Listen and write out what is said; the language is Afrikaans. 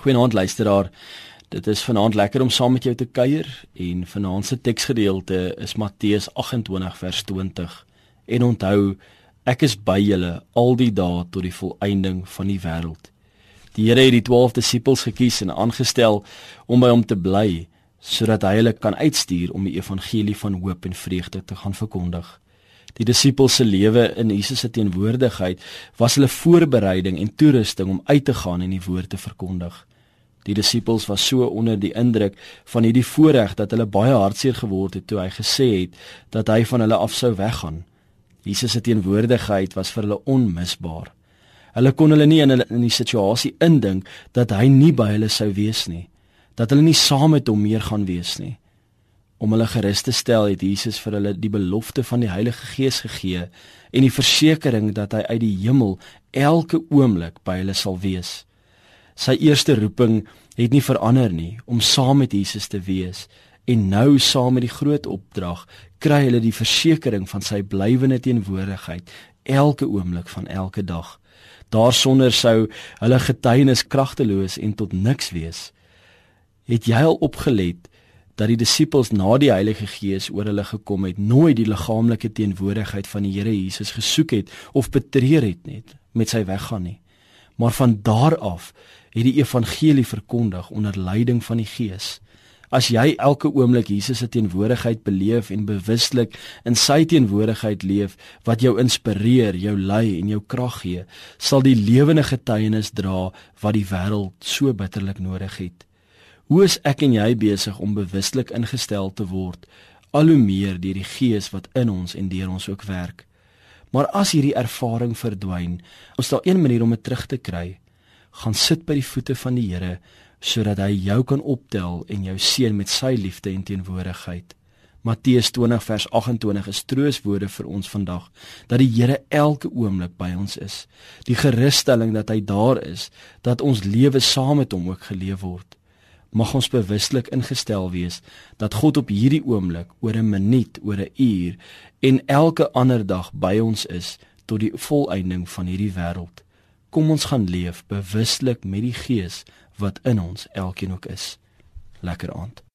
Goeienaand luisteraar. Dit is vanaand lekker om saam met jou te kuier en vanaand se teksgedeelte is Matteus 28 vers 20. En onthou, ek is by julle al die dae tot die volëinding van die wêreld. Die Here het die 12 disippels gekies en aangestel om by hom te bly sodat hy hulle kan uitstuur om die evangelie van hoop en vreugde te gaan verkondig. Die disippels se lewe in Jesus se teenwoordigheid was hulle voorbereiding en toerusting om uit te gaan en die woord te verkondig. Die disippels was so onder die indruk van hierdie voorreg dat hulle baie hartseer geword het toe hy gesê het dat hy van hulle af sou weggaan. Jesus se teenwoordigheid was vir hulle onmisbaar. Hulle kon hulle nie in hulle in die situasie indink dat hy nie by hulle sou wees nie, dat hulle nie saam met hom meer gaan wees nie. Om hulle gerus te stel het Jesus vir hulle die belofte van die Heilige Gees gegee en die versekering dat hy uit die hemel elke oomblik by hulle sal wees. Sy eerste roeping het nie verander nie om saam met Jesus te wees en nou saam met die groot opdrag kry hulle die versekering van sy blywende teenwoordigheid elke oomblik van elke dag. Daarsonder sou hulle getuienis kragteloos en tot niks wees. Het jy al opgelet dat die disippels na die Heilige Gees oor hulle gekom het nooit die liggaamlike teenwoordigheid van die Here Jesus gesoek het of betreur het net met sy weggaan nie maar van daar af het die evangelie verkondig onder leiding van die Gees. As jy elke oomblik Jesus se teenwoordigheid beleef en bewuslik in sy teenwoordigheid leef wat jou inspireer, jou lei en jou krag gee, sal die lewende getuienis dra wat die wêreld so bitterlik nodig het. Hoe is ek en jy besig om bewuslik ingestel te word al hoe meer deur die Gees wat in ons en deur ons ook werk? Maar as hierdie ervaring verdwyn, is daar een manier om dit terug te kry gaan sit by die voete van die Here sodat hy jou kan optel en jou seën met sy liefde en teenwoordigheid. Matteus 20 vers 28 is troostwoorde vir ons vandag dat die Here elke oomblik by ons is. Die gerusstelling dat hy daar is, dat ons lewe saam met hom ook geleef word. Mag ons bewuslik ingestel wees dat God op hierdie oomblik, oor 'n minuut, oor 'n uur en elke ander dag by ons is tot die volëinding van hierdie wêreld. Kom ons gaan leef bewuslik met die Gees wat in ons elkeen ook is. Lekker aand.